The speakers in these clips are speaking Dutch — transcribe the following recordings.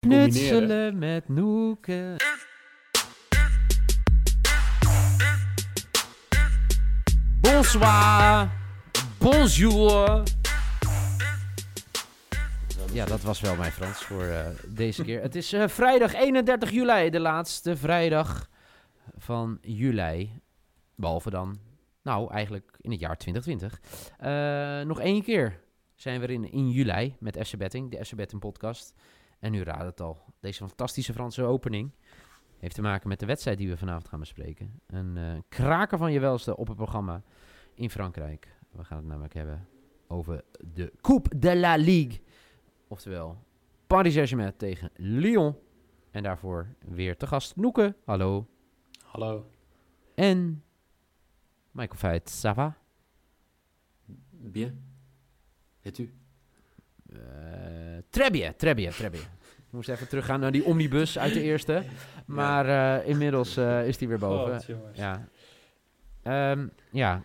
Knutselen met Noeken. Bonsoir. Bonjour. Ja, dat was wel mijn Frans voor eh, deze keer. Het is eh, vrijdag 31 juli, de laatste vrijdag van juli. Behalve dan, nou eigenlijk in het jaar 2020. Eh, nog één keer zijn we in, in juli met FC Betting, de FC Betting podcast. En u raadt het al, deze fantastische Franse opening heeft te maken met de wedstrijd die we vanavond gaan bespreken. Een eh, kraker van je welste op het programma in Frankrijk. We gaan het namelijk hebben over de Coupe de la Ligue. Oftewel Paris Saint-Germain tegen Lyon. En daarvoor weer te gast Noeke. Hallo. Hallo. En Michael Feit, ça va? Bien. Et u? Eh, bien, très bien. Ik moest even teruggaan naar die omnibus uit de eerste. Maar eh, inmiddels eh, is die weer boven. God. Ja. Ehm, ja,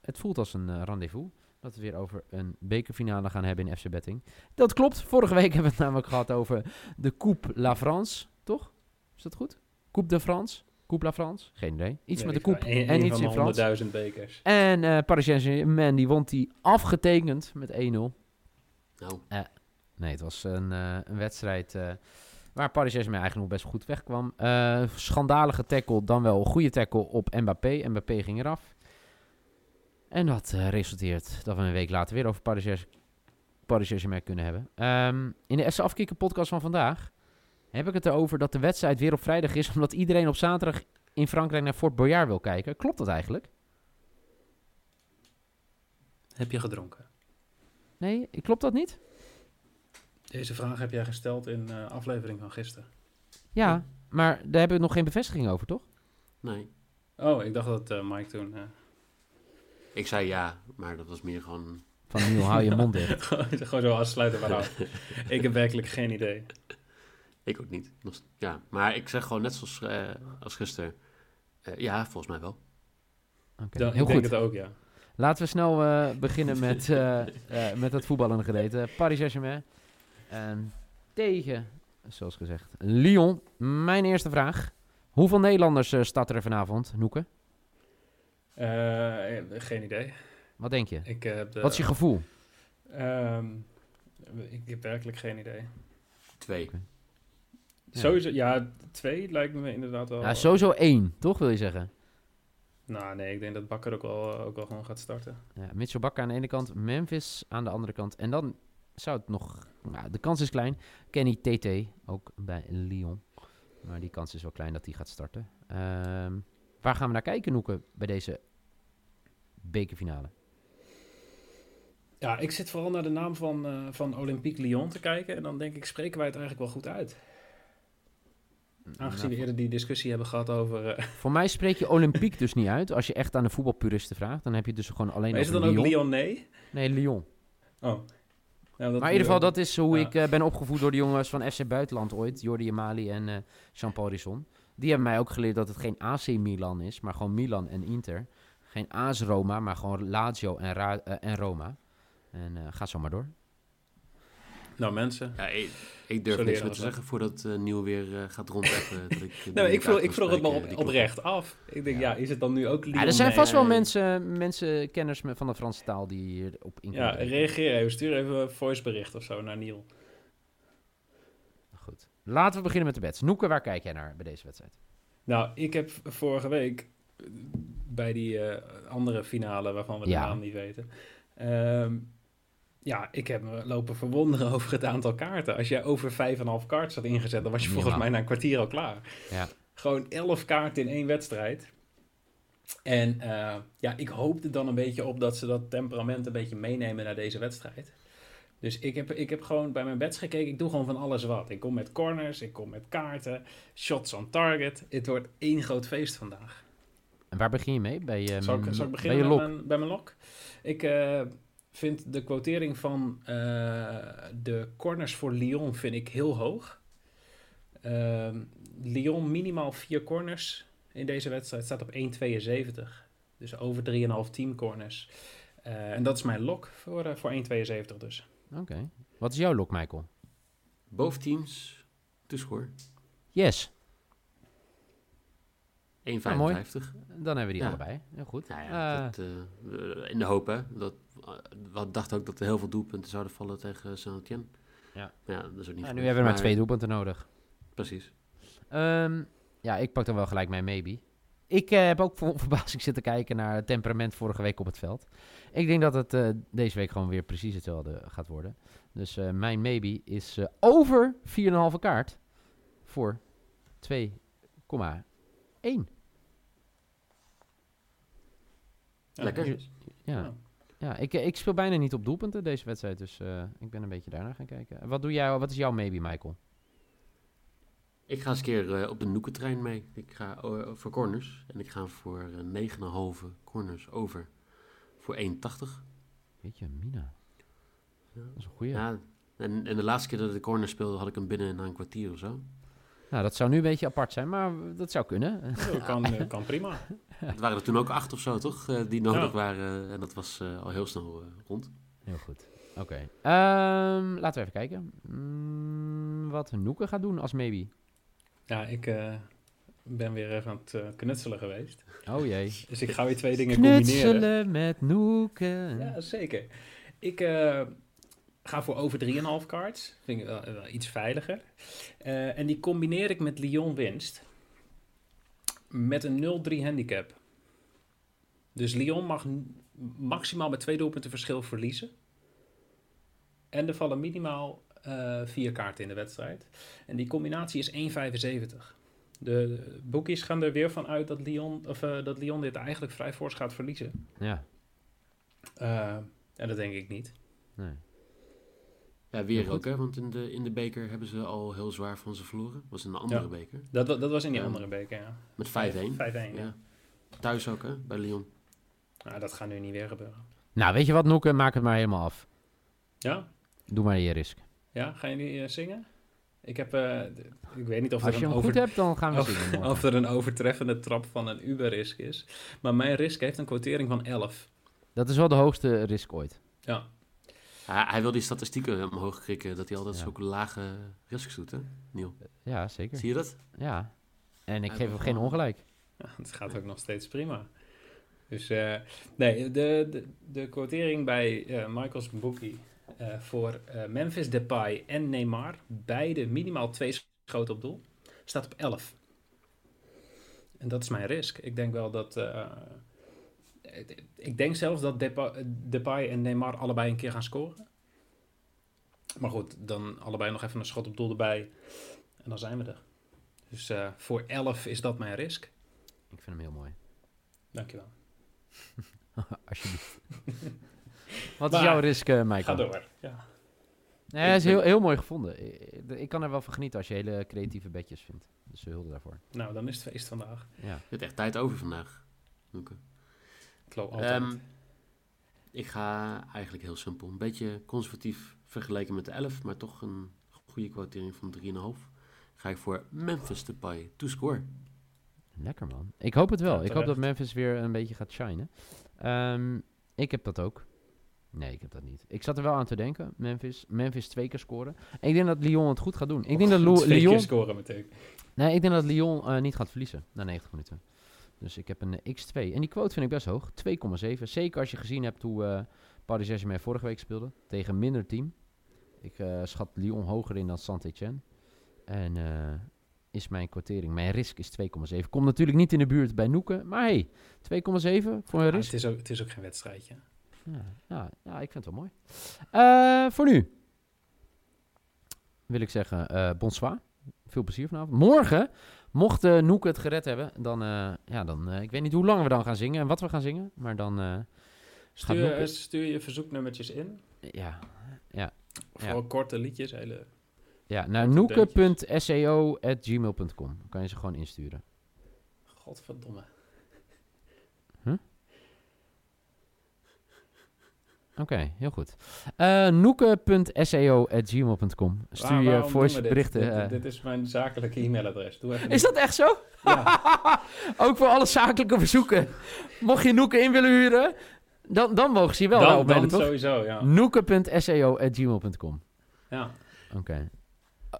het voelt als een eh, rendezvous. Dat we weer over een bekerfinale gaan hebben in FC Betting. Dat klopt. Vorige week hebben we het namelijk gehad over de Coupe La France. Toch? Is dat goed? Coupe de France? Coupe La France? Geen idee. Iets Nee, met de coupe een- en een iets in Frans. 100.000 bekers. En eh Paris Saint-Germain die won die afgetekend met 1-0. Nou, Nee, het was een, eh, een wedstrijd eh, waar Paris Saint-Germain eigenlijk nog best goed wegkwam. Eh schandalige tackle, dan wel een goede tackle op Mbappé. Mbappé ging eraf. En dat resulteert dat we een week later weer over Paris Saint-Germain kunnen hebben. Ehm, in de FC Afkikken podcast van vandaag heb ik het erover dat de wedstrijd weer op vrijdag is... omdat iedereen op zaterdag in Frankrijk naar Fort Boyard wil kijken. Klopt dat eigenlijk? Heb je gedronken? Nee, klopt dat niet? Deze vraag heb jij gesteld in de aflevering van gisteren. Ja, maar daar hebben we nog geen bevestiging over, toch? nee. Oh, ik dacht dat eh, Mike toen... eh, Ik zei ja, maar dat was meer gewoon... Van Niel, hou je mond dicht. gewoon zo afsluiten van nou, ik heb werkelijk geen idee. Ik ook niet. Ja, maar ik zeg gewoon net zoals eh, als gisteren. eh, ja, volgens mij wel. Oké, Dan, Heel ik denk goed. het ook, ja. Laten we snel eh, beginnen met, eh, eh, met het voetballende gedeelte. Paris Saint-Germain. En tegen, zoals gezegd, Lyon. Mijn eerste vraag. Hoeveel Nederlanders eh starten er vanavond, Noeke? Eh, geen idee. Wat denk je? Ik de, Wat is je gevoel? Ehm, ik heb werkelijk geen idee. Twee. Ja. Sowieso, ja, twee lijkt me inderdaad wel. Ja, sowieso één, toch wil je zeggen? Nou, nee, ik denk dat Bakker ook wel, ook wel gewoon gaat starten. Ja, Mitchell Bakker aan de ene kant, Memphis aan de andere kant. En dan zou het nog... Nou, de kans is klein. Kenny TT, ook bij Lyon. Maar die kans is wel klein dat hij gaat starten. Ehm, waar gaan we naar kijken, Noeke, bij deze bekerfinale? Ja, ik zit vooral naar de naam van, eh, van Olympique Lyon te kijken. En dan denk ik, spreken wij het eigenlijk wel goed uit. Aangezien we Nou, eerder die discussie hebben gehad over... eh, voor mij spreek je Olympiek dus niet uit. Als je echt aan de voetbalpuristen vraagt, dan heb je dus gewoon alleen maar is het dan ook Lyon. Lyonnais? Nee, Lyon. Oh. Nou, dat maar in ieder geval, dat is hoe ja. ik eh, ben opgevoed door de jongens van FC Buitenland ooit. Jordi Amali en eh Jean-Paul Risson. Die hebben mij ook geleerd dat het geen AC Milan is, maar gewoon Milan en Inter. Geen AS Roma, maar gewoon Lazio en, Ra- eh, en Roma. En ga zo maar door. Nou, mensen. Ja, ik, ik durf Zo niks meer te zeggen voordat eh Nieuw weer eh, gaat rondeffen. dat ik, Nou, ik vroeg, ik vroeg het me op, oprecht af. Ik denk, Ja. ja. is het dan nu ook Lyon? Ja, er zijn vast wel mensen, mensen, kenners van de Franse taal die hierop in Ja, reageer even. Stuur even een voicebericht of zo naar Niel. Goed. Laten we beginnen met de bets. Noeke, waar kijk jij naar bij deze wedstrijd? Nou, ik heb vorige week bij die eh, andere finale waarvan we Ja. de naam niet weten. ehm, ja, ik heb me lopen verwonderen over het aantal kaarten. Als jij over 5,5 kaarten had ingezet, dan was je volgens mij na een kwartier al klaar. Ja. Gewoon 11 kaarten in één wedstrijd. En eh, ja, ik hoopte dan een beetje op dat ze dat temperament een beetje meenemen naar deze wedstrijd. Dus ik heb, ik heb gewoon bij mijn bets gekeken. Ik doe gewoon van alles wat. Ik kom met corners, ik kom met kaarten, shots on target. Het wordt één groot feest vandaag. En waar begin je mee? Bij, ehm, Zal ik, zal ik beginnen bij je mijn, bij mijn lok? Ik eh, vind de quotering van eh, de corners voor Lyon vind ik heel hoog. Ehm, Lyon minimaal vier corners in deze wedstrijd staat op 1,72. Dus over 3,5 team corners. Eh, en dat is mijn lok voor, eh, voor 1,72 dus. Oké. Wat is jouw lok, Michael? Both teams, to score. Yes. 1,55. Dan hebben we die Ja. allebei. Heel goed. Nou ja, dat, eh, in de hoop, hè. Dat, we dachten ook dat er heel veel doelpunten zouden vallen tegen Saint-Etienne. Ja. Maar ja, dat is ook niet nou, nu hebben we maar twee doelpunten nodig. Precies. Ehm, ja, ik pak dan wel gelijk mijn maybe. Ik eh, heb ook vol verbazing zitten kijken naar het temperament vorige week op het veld. Ik denk dat het eh, deze week gewoon weer precies hetzelfde gaat worden. Dus eh, mijn maybe is eh, over 4,5 kaart voor 2,1. Ja, Lekker. Ja, Ja. Ja ik, ik speel bijna niet op doelpunten deze wedstrijd, dus eh, ik ben een beetje daarna gaan kijken. Wat, doe jij, wat is jouw maybe, Michael? Ik ga eens een keer eh, op de Noekentrein mee. Ik ga eh, voor corners. En ik ga voor eh 9,5 corners over. Voor 1,80. Weet je, Mina. Ja. Dat is een goeie. Ja, en, en de laatste keer dat ik de corner speelde, had ik hem binnen na een kwartier of zo. Nou, dat zou nu een beetje apart zijn, maar dat zou kunnen. Dat kan, eh, kan prima. Het waren er toen ook acht of zo, toch? eh, die nodig Ja. waren. En dat was eh, al heel snel rond. Heel goed. Oké. Ehm, laten we even kijken. Mm, wat Noeke gaat doen als maybe. Ja, ik eh, ben weer even aan het knutselen geweest. Oh jee. Dus ik ga weer twee dingen combineren. Knutselen met Noeke. Ja, zeker. Ik eh, ga voor over 3,5 cards. Vind ik wel, wel iets veiliger. Eh, en die combineer ik met Lyon winst. Met een 0-3 handicap. Dus Lyon mag maximaal met twee doelpunten verschil verliezen. En er vallen minimaal eh, vier kaarten in de wedstrijd. En die combinatie is 1,75. De boekies gaan er weer van uit dat Lyon, of, eh, dat Lyon dit eigenlijk vrij fors gaat verliezen. Ja. En dat denk ik niet. Nee. Ja, weer ook, hè? Want in de, in de beker hebben ze al heel zwaar van ze verloren. was in een andere Ja. beker. Dat, dat was in die Ja. andere beker, ja. Met 5-1. 5-1, ja. Ja. Thuis ook, hè? Bij Lyon. Nou, dat gaat nu niet weer gebeuren. Nou, weet je wat Noeke? Maak het maar helemaal af. Ja? Doe maar je risk. Ja, gaan jullie eh, zingen? Ik heb, eh, ik weet niet of Als er, je een hem over, goed hebt, dan gaan we of, zingen morgen. of er een overtreffende trap van een Uber-risk is. Maar mijn risk heeft een quotering van 11. Dat is wel de hoogste risk ooit. Ja, Hij, hij wil die statistieken omhoog krikken, dat hij altijd Ja. zulke lage risks doet, hè? Niel, Ja, zeker. zie je dat? Ja. En ik geef hem geen ongelijk. Ja, het gaat ook nog steeds prima. Dus eh, nee, de, de, de quotering bij eh, Michael's Bookie eh, voor eh, Memphis Depay en Neymar, beide minimaal twee schoten op doel, staat op 11. En dat is mijn risk. Ik denk wel dat. Ik- denk zelfs dat Depay, en Neymar allebei een keer gaan scoren. Maar goed, dan allebei nog even een schot op doel erbij. En dan zijn we er. Dus eh, voor 11 is dat mijn risk. Ik vind hem heel mooi. Dankjewel. Alsjeblieft. Wat is jouw risk, Ga Michael? door. Ja. Nee, hij is heel, heel mooi gevonden. Ik, kan er wel van genieten als je hele creatieve bedjes vindt. Dus hulde daarvoor. Nou, dan is het feest vandaag. Ja. Je hebt echt tijd over vandaag. Noeke. Altijd. Ehm, ik ga eigenlijk heel simpel. Een beetje conservatief vergeleken met de 11, maar toch een goede quotering van 3,5. Ga ik voor Memphis Depay to score. Lekker man. Ik hoop het wel. Ja, ik hoop dat Memphis weer een beetje gaat shinen. Ehm, ik heb dat ook. Nee, ik heb dat niet. Ik zat er wel aan te denken. Memphis, Memphis twee keer scoren. En ik denk dat Lyon het goed gaat doen. Ik denk dat Lo- Twee Lyon... keer scoren meteen. Nee, ik denk dat Lyon eh, niet gaat verliezen na 90 minuten. Dus ik heb een eh, X2. En die quote vind ik best hoog. 2,7. Zeker als je gezien hebt hoe eh Paris Saint-Germain vorige week speelde. Tegen een minder team. Ik eh, schat Lyon hoger in dan Saint-Etienne. En is mijn quotering. Mijn risk is 2,7. Komt natuurlijk niet in de buurt bij Noeken. Maar hey, 2,7 voor een Ah, risk. het, is ook, het is ook geen wedstrijdje. Ja, ja, ja, ik vind het wel mooi. Voor nu wil ik zeggen, bonsoir. Veel plezier vanavond. Morgen, mocht uh, Noek het gered hebben, dan, eh, ja, dan eh, ik weet niet hoe lang we dan gaan zingen en wat we gaan zingen, maar dan, Stuur, stuur je verzoeknummertjes in. ja, ja. Vooral korte liedjes, hele... Ja, naar noeke.seo.gmail.com. kan je ze gewoon insturen. Godverdomme. Oké, heel goed. Eh noeke.seo.gmail.com. Stuur je waarom voice doen we dit? berichten. Dit, dit is mijn zakelijke e-mailadres. Doe even is dat echt zo? Ja. Ook voor alle zakelijke verzoeken. Mocht je Noeke in willen huren, dan, dan mogen ze je wel dan, mailen, toch? sowieso, ja. Noeke.seo.gmail.com. ja. Oké.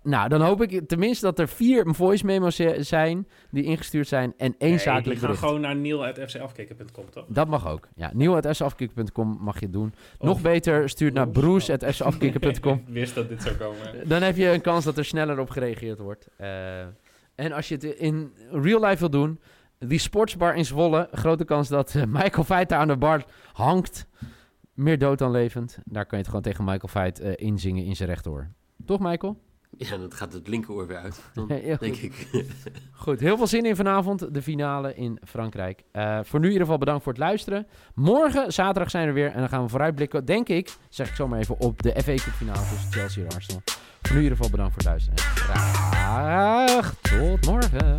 Nou, dan hoop ik tenminste dat er vier voice memo's zi- zijn die ingestuurd zijn en één Nee, zakelijk bericht. gewoon naar niel.fcafkikker.com, toch? Dat mag ook. Ja, nieuw.safkikker.com mag je doen. Nog Of- beter, stuur naar broes.fcafkikker.com. Ik wist dat dit zou komen. Dan heb je een kans dat er sneller op gereageerd wordt. Eh, en als je het in real life wil doen, die sportsbar in Zwolle, grote kans dat eh, Michael Veit daar aan de bar hangt. Meer dood dan levend. Daar kan je het gewoon tegen Michael Veit eh, inzingen in zijn rechteroor. Toch, Michael? Ja, dan gaat het linkeroor weer uit. Dan Ja, heel denk goed. ik. Goed, heel veel zin in vanavond, de finale in Frankrijk. Eh, voor nu in ieder geval bedankt voor het luisteren. Morgen, zaterdag zijn we weer en dan gaan we vooruitblikken, denk ik, zeg ik zomaar even, op de FA Cup finale tussen Chelsea en Arsenal. Voor nu in ieder geval bedankt voor het luisteren. En graag tot morgen.